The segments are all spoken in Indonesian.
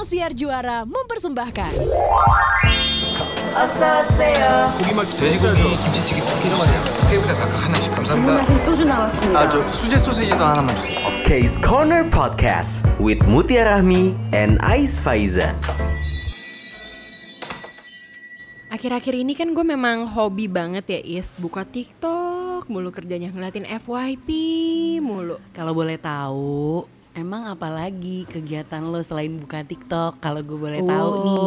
Sang Siar Juara mempersembahkan 고기말기 돼지고기 김치찌개 두 개요 테이블에 각각 하나씩 감사합니다 소주 나왔습니다. 아저 수제 소시지도 하나만 주세요 Case Corner Podcast with Mutia Rahmi and Ais Faiza. Akhir-akhir ini kan gue memang hobi banget ya Is Buka TikTok mulu kerjanya ngeliatin FYP mulu Kalau boleh tahu, emang apa lagi kegiatan lo selain buka TikTok? Kalau gue boleh tahu nih,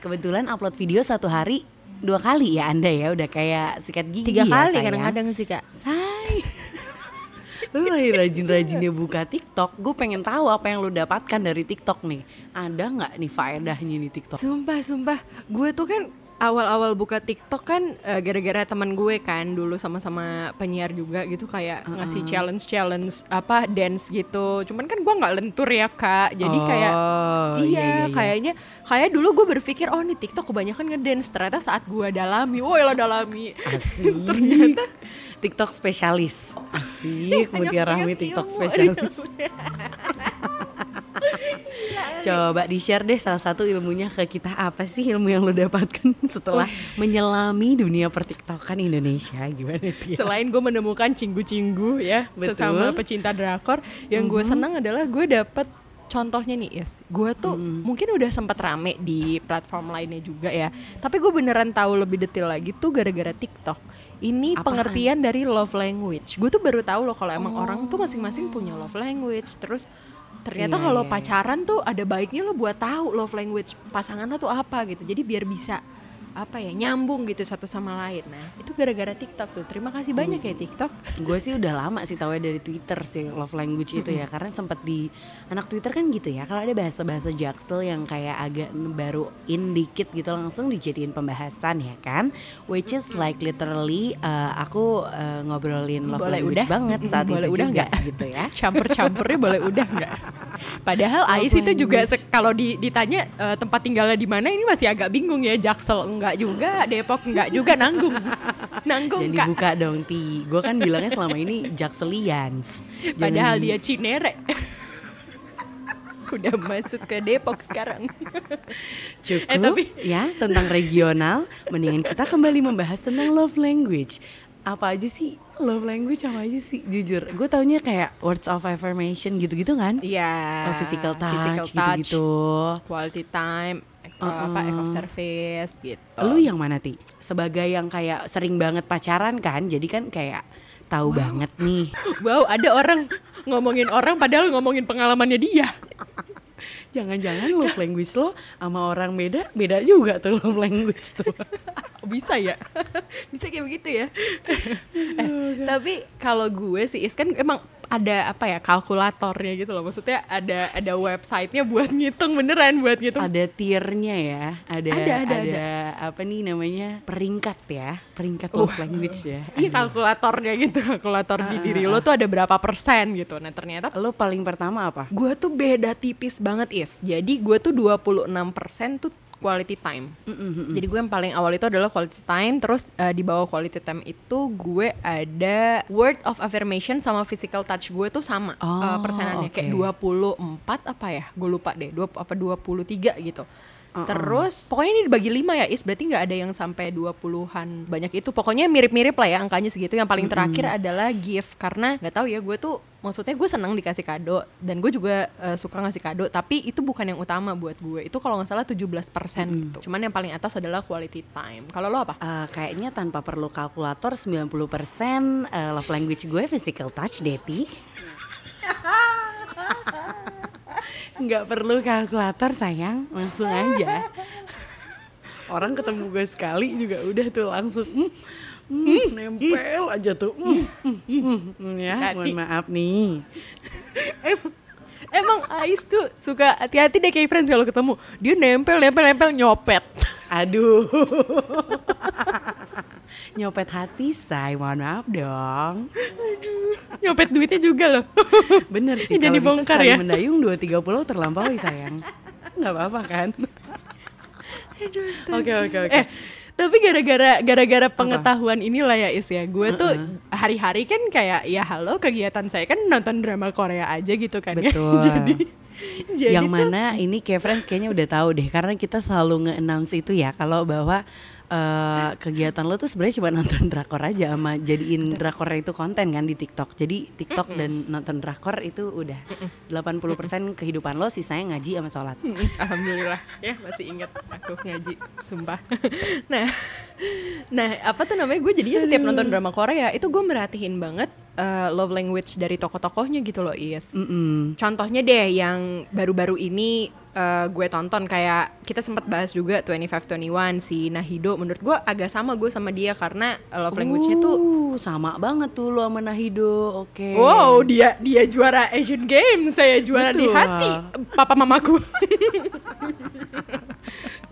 kebetulan upload video satu hari dua kali ya Anda ya, udah kayak sikat gigi Tiga ya, kali kadang-kadang sih kak Say. Lu lagi rajin-rajinnya buka TikTok, gue pengen tahu apa yang lu dapatkan dari TikTok nih. Ada nggak nih faedahnya nih TikTok? Sumpah, sumpah Gue tuh kan awal-awal buka TikTok kan eh, gara-gara teman gue kan dulu sama-sama penyiar juga gitu kayak ngasih challenge-challenge apa dance gitu. Cuman kan gue nggak lentur ya kak. Jadi kayak Oh, iya, iya, iya, iya. kayaknya kayak dulu gue berpikir oh nih TikTok kebanyakan ngedance. Ternyata saat gue dalami, woi lo dalami. Asik. TikTok spesialis. Asik, Mutiara Rahmi TikTok spesialis. Coba di-share deh salah satu ilmunya ke kita apa sih ilmu yang lo dapatkan setelah menyelami dunia pertiktokan Indonesia gimana Tia? Selain gue menemukan cinggu-cinggu ya Betul. sesama pecinta drakor, yang gue senang adalah gue dapet contohnya nih Is, gue tuh mungkin udah sempat rame di platform lainnya juga ya, tapi gue beneran tahu lebih detail lagi tuh gara-gara TikTok. Ini Apaan? pengertian dari love language. Gue tuh baru tahu loh kalau emang orang tuh masing-masing punya love language. Terus ternyata Iya, kalau iya, iya. pacaran tuh ada baiknya lo buat tahu love language pasangan lo tuh apa gitu. Jadi biar bisa apa ya nyambung gitu satu sama lain. Nah itu gara-gara TikTok tuh. Terima kasih banyak ya TikTok. Gue sih udah lama sih tahu dari Twitter sih love language itu ya karena sempat di anak Twitter kan gitu ya kalau ada bahasa-bahasa jaksel yang kayak agak baru in dikit gitu langsung dijadiin pembahasan ya kan which is like literally uh, aku uh, ngobrolin love Boleh language udah? banget saat Boleh itu udah juga nggak? gitu ya Campur-campurnya boleh udah nggak? Padahal Love Ais itu juga kalau di- ditanya eh, tempat tinggalnya di mana ini masih agak bingung ya. Jaksel enggak juga, Depok enggak juga, nanggung. Nanggung Jangan kak. dibuka dong Ti Gue kan bilangnya selama ini Jakselians Jangan Padahal di- dia Cinere. Udah masuk ke Depok sekarang. Cukup Eh, tapi- ya tentang regional Mendingan kita kembali membahas tentang love language Apa aja sih love language apa aja sih Jujur gue taunya kayak words of affirmation gitu-gitu kan Iya. Oh, physical touch physical gitu-gitu quality time, ex- apa act of service gitu. Lu yang mana Ti? Sebagai yang kayak sering banget pacaran kan Jadi kan kayak tahu banget nih Wow, ada orang ngomongin orang padahal ngomongin pengalamannya dia. Jangan-jangan love language lo sama orang beda Beda juga tuh love language tuh. Bisa ya? Bisa kayak begitu ya? Eh, tapi kalau gue sih is kan emang ada apa ya kalkulatornya gitu loh. Maksudnya ada ada websitenya buat ngitung beneran buat ngitung. Ada tiernya ya. Ada Ada, ada, ada, apa nih namanya? Peringkat ya. Peringkat love language ya. Iya kalkulatornya gitu. Kalkulator di diri lo tuh ada berapa persen gitu. Nah ternyata lo paling pertama apa? gue tuh beda tipis banget is. Jadi gue tuh 26% tuh quality time. Jadi gue yang paling awal itu adalah quality time terus eh, di bawah quality time itu gue ada word of affirmation sama physical touch gue tuh sama eh, Oh, persenannya. Oke. kayak 24 apa ya? Gue lupa deh dua apa 23 gitu Terus pokoknya ini dibagi 5 ya Is. Berarti nggak ada yang sampai 20-an Banyak itu. Pokoknya mirip-mirip lah ya angkanya segitu. Yang paling terakhir adalah gift. Karena nggak tahu ya gue tuh Maksudnya gue senang dikasih kado. Dan gue juga eh, suka ngasih kado. Tapi itu bukan yang utama buat gue. Itu kalau nggak salah 17% gitu. Cuman yang paling atas adalah quality time. Kalau lo apa? Eh, kayaknya tanpa perlu kalkulator 90% eh, love language gue physical touch Deti nggak perlu kalkulator sayang. Langsung aja. Orang ketemu gue sekali juga udah tuh langsung mm, mm, nempel aja tuh. Mm, mm, mm, mm, ya mohon maaf nih. Emang Ais tuh suka hati-hati deh kayak friends kalau ketemu. Dia nempel, nempel, nempel, nyopet. Aduh nyopet hati say. Mohon maaf dong. Nyopet duitnya juga loh. Bener sih Jadi bongkar ya. mendayung 230 terlampaui sayang. Nggak apa-apa kan? Oke oke oke. Eh, tapi gara-gara gara-gara pengetahuan inilah ya Is ya. Gue tuh hari-hari kan kayak ya halo kegiatan saya kan nonton drama Korea aja gitu kan Betul. ya. Jadi Jadi yang tuh- mana ini kayak friends kayaknya udah tahu deh. Karena kita selalu nge-announce itu ya kalau bahwa eh, kegiatan lo tuh sebenarnya cuma nonton drakor aja sama jadiin drakor itu konten kan di TikTok. Jadi TikTok dan nonton drakor itu udah 80% kehidupan lo sisanya ngaji sama sholat. Mm, Alhamdulillah. Ya masih ingat aku ngaji sumpah. nah, nah apa tuh namanya? Gue jadinya setiap nonton drama Korea itu gue merhatiin banget eh, love language dari tokoh-tokohnya gitu loh Is. Mm-mm. Contohnya deh yang baru-baru ini eh, gue tonton kayak kita sempat bahas juga 2521 si Nahido menurut gue agak sama gue sama dia karena love language-nya tuh Uh, sama banget tuh lo sama Nahido. Oke. Wow, dia dia juara Asian Games, saya juara di Betul. hati papa mamaku.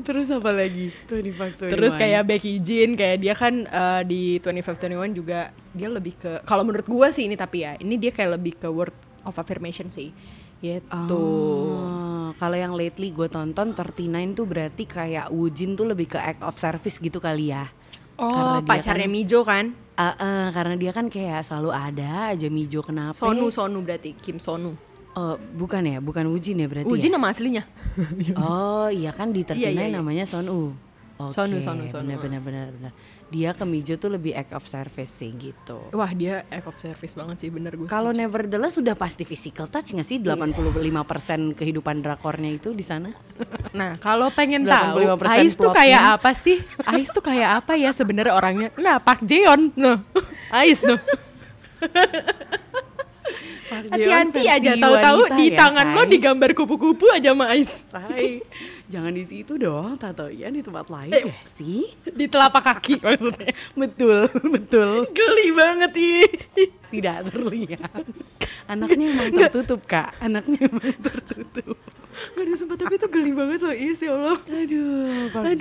Terus apa lagi? 25, 21. Terus kayak Becky Jean kayak dia kan eh, di 2521 juga dia lebih ke kalau menurut gua sih ini tapi ya, ini dia kayak lebih ke word of affirmation sih. Gitu. Oh, kalau yang lately gue tonton 39 tuh berarti kayak Wujin tuh lebih ke act of service gitu kali ya. Oh, Karena pacarnya kan- Mijo kan? Ah, ah, karena dia kan kayak selalu ada aja Mijo kenapa? Sonu Sonu berarti Kim Sonu. Oh, bukan ya, bukan Wujin ya berarti. Ujin ya? nama aslinya. Oh, iya kan di 39 Iya, iya, iya. namanya Sonu. Oke, Sonu, Sonu, Sonu. Benar benar benar benar. Dia ke Mijo tuh lebih act of service sih gitu. Wah, dia act of service banget sih bener gue. Kalau nevertheless sudah pasti physical touch nggak sih? Iya. 85% kehidupan drakornya itu di sana. Nah, kalau pengen tahu 85% Ais tuh kayak apa sih? Ais tuh kayak apa ya sebenarnya orangnya? Nah, Park Jeon. Nah, Ais tuh. Hati-hati aja tahu-tahu di tangan lo digambar kupu-kupu aja sama Ais. Say, jangan di situ dong, tatoian di tempat lain Eh. ya sih. Di telapak kaki maksudnya. Betul, betul. Geli banget ih. Tidak terlihat. Anaknya emang tertutup, Kak. Anaknya emang tertutup. Gak ada sumpah tapi itu geli banget loh Is ya Allah. Aduh, Park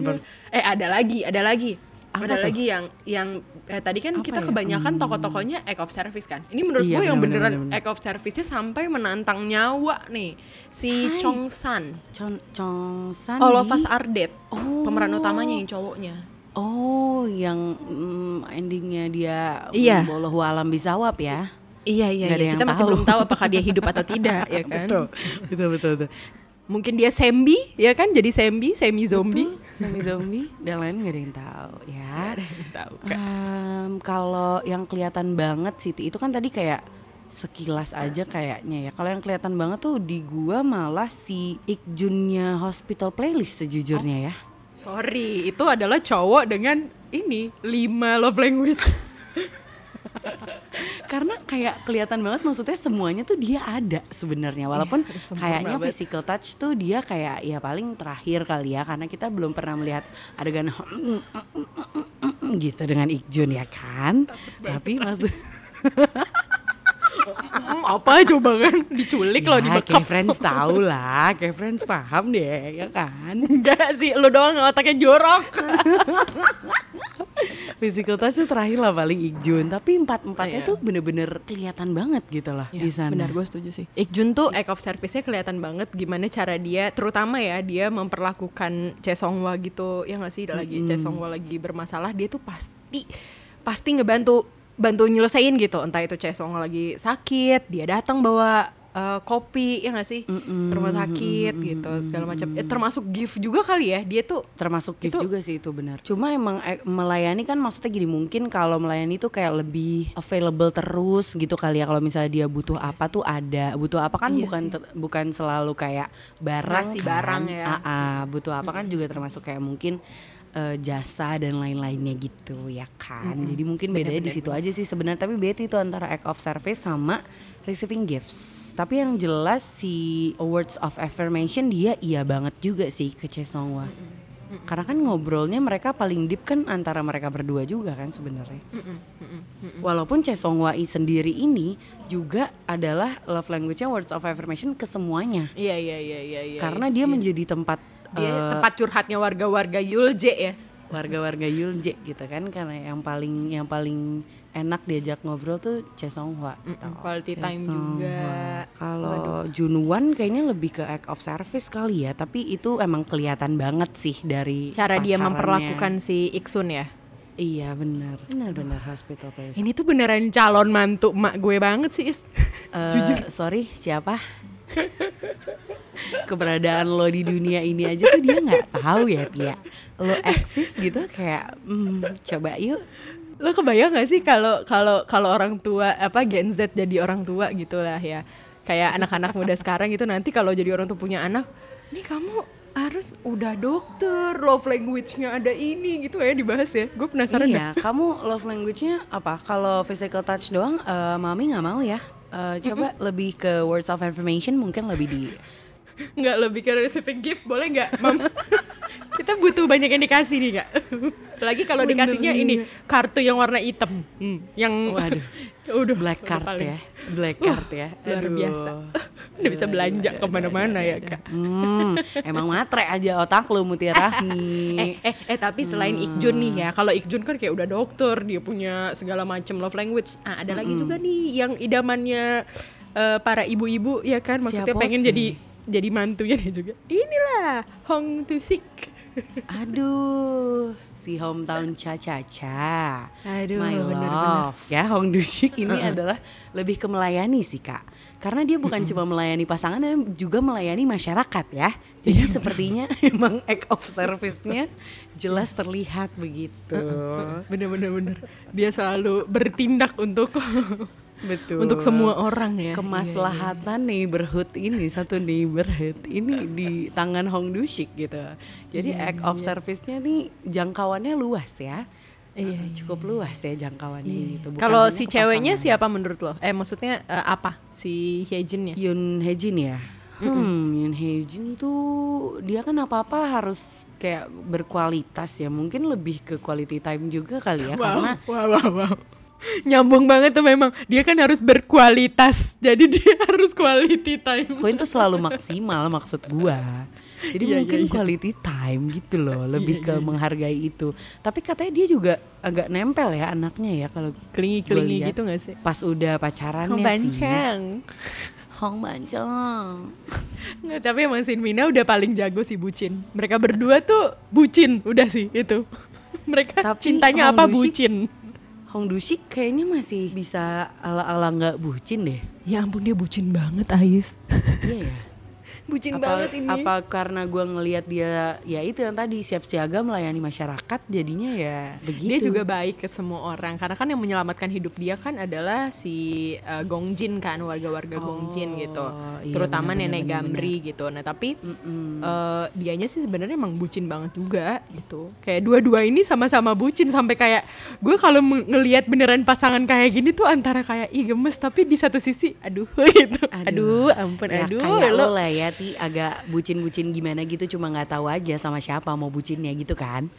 Park- Eh ada lagi, ada lagi. Apa ada tuh? lagi yang yang eh, tadi kan Apa kita ya? kebanyakan tokoh-tokohnya act of service kan. Ini menurut Iya, gue yang benar, beneran benar, benar. act of service-nya sampai menantang nyawa nih. Si Say. Chong San. Chon Chong San All of di- Us Are Dead. Oh. Pemeran utamanya yang cowoknya. Oh, yang mm, endingnya dia Iya. Wallahu alam bisawab ya. Iya iya, iya. kita masih tahu. belum tahu apakah dia hidup atau tidak ya kan. betul, betul, betul. Mungkin dia sembi ya kan jadi sembi, semi zombie. Semi zombie dan lain gak ada yang tahu ya. tahu kan. Em, kalau yang kelihatan banget Siti itu kan tadi kayak sekilas aja kayaknya ya. Kalau yang kelihatan banget tuh di gua malah si Ikjunnya Hospital Playlist sejujurnya ya. Sorry, itu adalah cowok dengan ini lima love language. Karena kayak kelihatan banget maksudnya semuanya tuh dia ada sebenarnya walaupun sempurna kayaknya banget. physical touch tuh dia kayak ya paling terakhir kali ya karena kita belum pernah melihat adegan gitu dengan Ikjun ya kan. Tapi maksud apa coba kan diculik loh ya, dibekap. kayak friends tahu lah, kayak friends paham deh ya kan. Enggak sih, lu doang otaknya jorok. Physical touch tuh terakhir lah paling Ikjun, tapi empat-empatnya Iya. tuh bener-bener kelihatan banget gitu lah di sana. Benar, gue setuju sih. Ikjun tuh act of service-nya kelihatan banget gimana cara dia, terutama ya dia memperlakukan Chesongwa gitu, ya nggak sih lagi Chesongwa lagi bermasalah, dia tuh pasti pasti ngebantu bantu nyelesain gitu, entah itu Chesongwa lagi sakit, dia datang bawa eh, kopi, ya nggak sih, ke rumah sakit gitu, segala macam. Eh, termasuk gift juga kali ya, dia tuh termasuk gift Itu- juga sih itu benar. Cuma emang eh, melayani kan maksudnya gini mungkin kalau melayani tuh kayak lebih available terus gitu kali ya kalau misalnya dia butuh apa tuh ada. Butuh apa kan Iya bukan sih. ter- bukan selalu kayak barang Ngasih kan. barang ya. Ah, ah, butuh apa kan juga termasuk kayak mungkin eh, jasa dan lain-lainnya gitu ya kan. Jadi mungkin bedanya di situ aja sih sebenarnya tapi beda itu antara act of service sama receiving gifts. Tapi yang jelas si words of affirmation dia iya banget juga sih ke Chesongwa. Karena kan ngobrolnya mereka paling deep kan antara mereka berdua juga kan sebenarnya. Walaupun Chesongwa i sendiri ini juga adalah love language-nya words of affirmation ke semuanya. Iya iya iya iya. iya Karena dia menjadi tempat dia eh, tempat curhatnya warga-warga Yulje ya. warga-warga Yulje gitu kan karena yang paling yang paling enak diajak ngobrol tuh Chesonghwa gitu. quality time juga. Kalau Junwan kayaknya lebih ke act of service kali ya, tapi itu emang kelihatan banget sih dari Cara dia pacarannya. memperlakukan si Iksun ya. Iya benar, benar-benar hospital place. Ini tuh beneran calon mantu emak gue banget sih Is. Eh, sorry siapa? keberadaan lo di dunia ini aja tuh dia nggak tahu ya Tia lo eksis gitu kayak hmm, coba yuk Lo kebayang gak sih kalau kalau kalau orang tua apa Gen Z jadi orang tua gitu lah ya. Kayak anak-anak muda sekarang gitu nanti kalau jadi orang tua punya anak, nih kamu harus udah dokter, love language-nya ada ini gitu ya dibahas ya. Gue penasaran deh. iya kamu love language-nya apa kalau physical touch doang eh, mami nggak mau ya Eh, coba lebih ke words of affirmation mungkin lebih di Nggak lebih ke receiving gift boleh nggak, Mam? Kita butuh banyak yang dikasih nih kak. Apalagi kalau dikasihnya ini kartu yang warna hitam, Hmm, yang Waduh. udah black udah card paling. ya black card ya luar Aduh. biasa. Udah bisa belanja ke mana-mana ya kak. Hmm, emang matre aja otak lu Mutiara eh eh eh tapi selain Ikjun nih ya kalau Ikjun kan kayak udah dokter dia punya segala macam love language ah ada lagi juga nih yang idamannya eh, para ibu-ibu ya kan maksudnya Siapa pengen sih? jadi jadi mantunya dia juga inilah Hong Tusik Aduh, si hometown Cha-Cha-Cha. Aduh, My love. Ya, Hong Dushik ini adalah lebih ke melayani sih, Kak. Karena dia bukan cuma melayani pasangan, tapi juga melayani masyarakat ya. Jadi sepertinya emang act of service-nya jelas terlihat begitu. bener-bener bener dia selalu bertindak untuk Betul. untuk semua orang ya kemaslahatan neighborhood ini satu neighborhood ini di tangan Hong Dushik gitu. Jadi act of service-nya nih jangkauannya luas ya. Iya, Uh, cukup luas ya jangkauannya gitu. Bukan kalau si ceweknya siapa menurut lo eh maksudnya eh, apa si Hyejin ya Yun Hejin ya. Hmm, Yun Hejin tuh dia kan apa-apa harus kayak berkualitas ya. Mungkin lebih ke quality time juga kali ya karena wow, wow, wow. Nyambung banget tuh memang. Dia kan harus berkualitas. Jadi dia harus quality time. poin tuh selalu maksimal maksud gua. Jadi Iya, mungkin iya, iya. quality time gitu loh, lebih ke menghargai itu. Tapi katanya dia juga agak nempel ya anaknya ya kalau Kelingi-kelingi gua lihat. gitu gak sih? Pas udah pacarannya Hong sih. Bancang. Hong Bancang. Nggak, tapi emang Sin Mina udah paling jago sih bucin. Mereka berdua tuh bucin, udah sih itu. Mereka Tapi cintanya apa bucin. Hong Dushik kayaknya masih bisa ala-ala nggak bucin deh. Ya ampun dia bucin banget Ais. Iya ya. bucin apa, banget ini. apa karena gua ngelihat dia ya itu yang tadi siap siaga melayani masyarakat jadinya ya begitu. Dia juga baik ke semua orang karena kan yang menyelamatkan hidup dia kan adalah si uh, Gongjin kan warga-warga Gongjin gitu. iya, Terutama benar, nenek benar, Gamri gitu. Nah, tapi uh, dianya sih sebenarnya emang bucin banget juga gitu. Kayak dua-dua ini sama-sama bucin sampai kayak gue kalau ngelihat beneran pasangan kayak gini tuh antara kayak ih gemes tapi di satu sisi aduh gitu. Aduh, ampun ya, aduh kayak lo. lo lah ya ti agak bucin-bucin gimana gitu cuma nggak tahu aja sama siapa mau bucinnya gitu kan.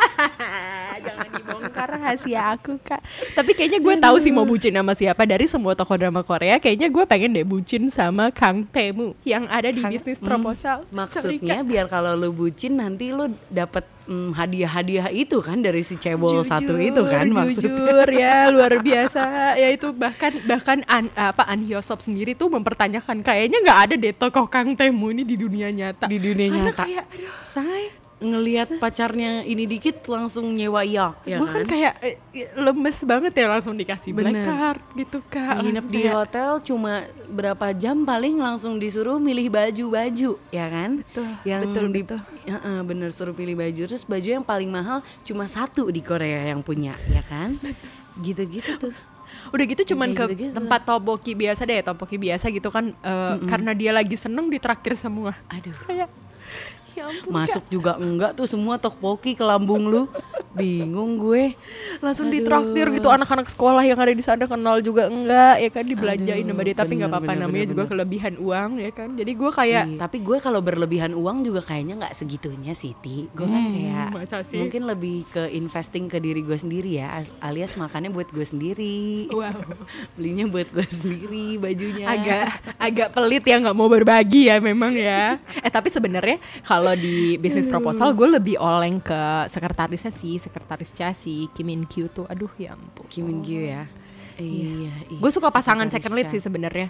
Jangan dibongkar rahasia aku kak. Tapi kayaknya gue tahu sih mau bucin sama siapa. Dari semua tokoh drama Korea Kayaknya gue pengen deh bucin sama Kang Temu Yang ada di Kang- bisnis Hmm, proposal. Maksudnya biar kalau lo bucin nanti lo dapet mm, hadiah-hadiah itu kan dari si cebol satu itu kan maksudnya. Jujur ya luar biasa Ya itu bahkan bahkan an, apa An Hyosop sendiri tuh mempertanyakan Kayaknya nggak ada deh tokoh Kang Temu ini di dunia nyata Di dunia Karena nyata. kayak aduh, Say ngelihat pacarnya ini dikit langsung nyewa yacht ya gue kan kayak eh, lemes banget ya langsung dikasih black Bener. card gitu kak. Nginep di kayak, hotel cuma berapa jam paling langsung disuruh milih baju-baju ya kan? Betul, yang betul, di, betul. Heeh, bener suruh pilih baju. Terus baju yang paling mahal cuma satu di Korea yang punya ya kan? Gitu-gitu tuh. Udah gitu cuman ke tempat topoki biasa deh, topoki biasa gitu kan eh, karena dia lagi seneng ditraktir semua. aduh. Kayak ya ampun. masuk juga enggak tuh semua tokpoki ke lambung lu bingung gue langsung Aduh. ditraktir gitu anak-anak sekolah yang ada di sana kenal juga enggak ya kan dibelanjain Aduh, sama dia tapi nggak apa-apa namanya bener, juga bener. kelebihan uang ya kan. Jadi gue kayak Iya, tapi gue kalau berlebihan uang juga kayaknya nggak segitunya sih Ti gue kan Hmm, kayak masa sih? mungkin lebih ke investing ke diri gue sendiri ya alias makannya buat gue sendiri wow, belinya buat gue sendiri bajunya agak agak pelit ya nggak mau berbagi ya memang ya. Eh tapi sebenarnya kalau di bisnis proposal gue lebih oleng ke sekretarisnya sih, sekretaris Chasi, Kim In Kyu tuh. Aduh ya ampun. Kim Min Gyu ya iya, Gue suka pasangan second lead sih sebenarnya.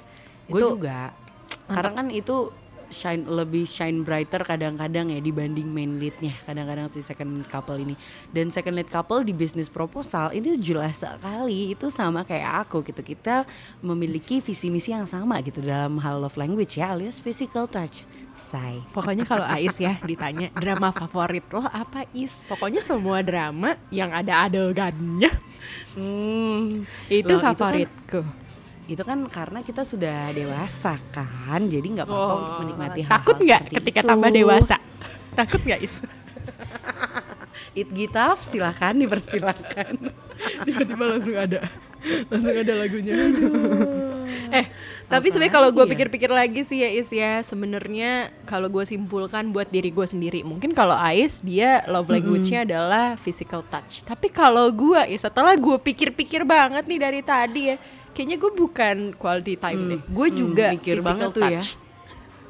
gue juga karena kan itu shine lebih shine brighter kadang-kadang ya dibanding main leadnya kadang-kadang si second lead couple ini. Dan second lead couple di bisnis proposal ini jelas sekali itu sama kayak aku gitu. Kita memiliki visi misi yang sama gitu dalam hal love language ya alias physical touch. Say. Pokoknya kalau Ais ya ditanya drama favorit lo apa Is? Pokoknya semua drama yang ada adegannya. Hmm, itu Loh, favoritku. itu kan karena kita sudah dewasa kan jadi nggak apa-apa untuk menikmati hal-hal Oh, Takut nggak ketika itu. tambah dewasa? Takut nggak Is? It Gitaf silahkan dipersilahkan Tiba-tiba langsung ada, langsung ada lagunya. eh, tapi sebenarnya kalau gue ya? pikir-pikir lagi sih ya Is ya, sebenarnya kalau gue simpulkan buat diri gue sendiri, mungkin kalau Ais dia love language-nya adalah physical touch. Tapi kalau gue ya setelah gue pikir-pikir banget nih dari tadi ya, kayaknya gue bukan quality time deh, gue hmm, juga mikir physical banget tuh ya. touch.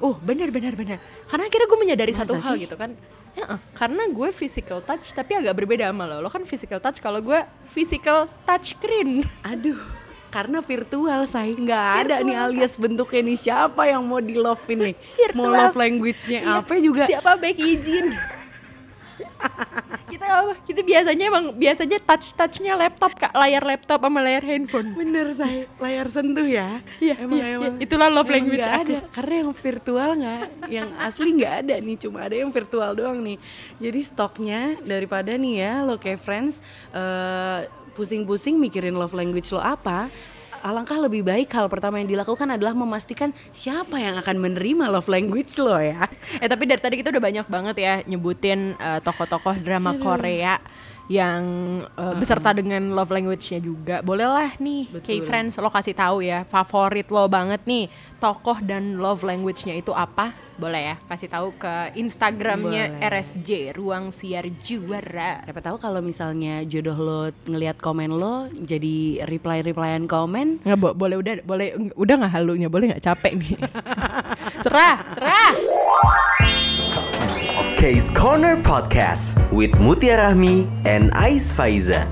Oh benar benar benar. Karena akhirnya gue menyadari Masa satu hal sih? gitu kan. Ya, eh, karena gue physical touch tapi agak berbeda sama lo. Lo kan physical touch kalau gue physical touch screen. Aduh, karena virtual saya nggak ada nih alias bentuknya nih siapa yang mau di love ini, mau love language-nya apa juga. Siapa baik izin? Kita apa? Kita biasanya emang biasanya touch touchnya laptop kak layar laptop sama layar handphone. Bener saya layar sentuh ya. Iya, emang iya, emang. iya. Itulah love emang language aku. ada karena yang virtual nggak, yang asli nggak ada nih, cuma ada yang virtual doang nih. Jadi stoknya daripada nih ya lo kayak friends eh, pusing-pusing mikirin love language lo apa. Alangkah lebih baik hal pertama yang dilakukan adalah memastikan siapa yang akan menerima love language lo ya. Eh tapi dari tadi kita udah banyak banget ya nyebutin eh, tokoh-tokoh drama Korea yang eh, beserta dengan love language-nya juga. Bolehlah nih. K-Friends lo kasih tahu ya, favorit lo banget nih tokoh dan love language-nya itu apa? Boleh ya, kasih tahu ke Instagramnya Boleh. RSJ Ruang Siar Juara. Siapa tahu kalau misalnya jodoh lo ngelihat komen lo jadi reply replyan komen Nggak bo- boleh udah boleh udah nggak halunya boleh nggak capek nih. serah, serah. Case Corner Podcast with Mutia Rahmi and Ais Faiza.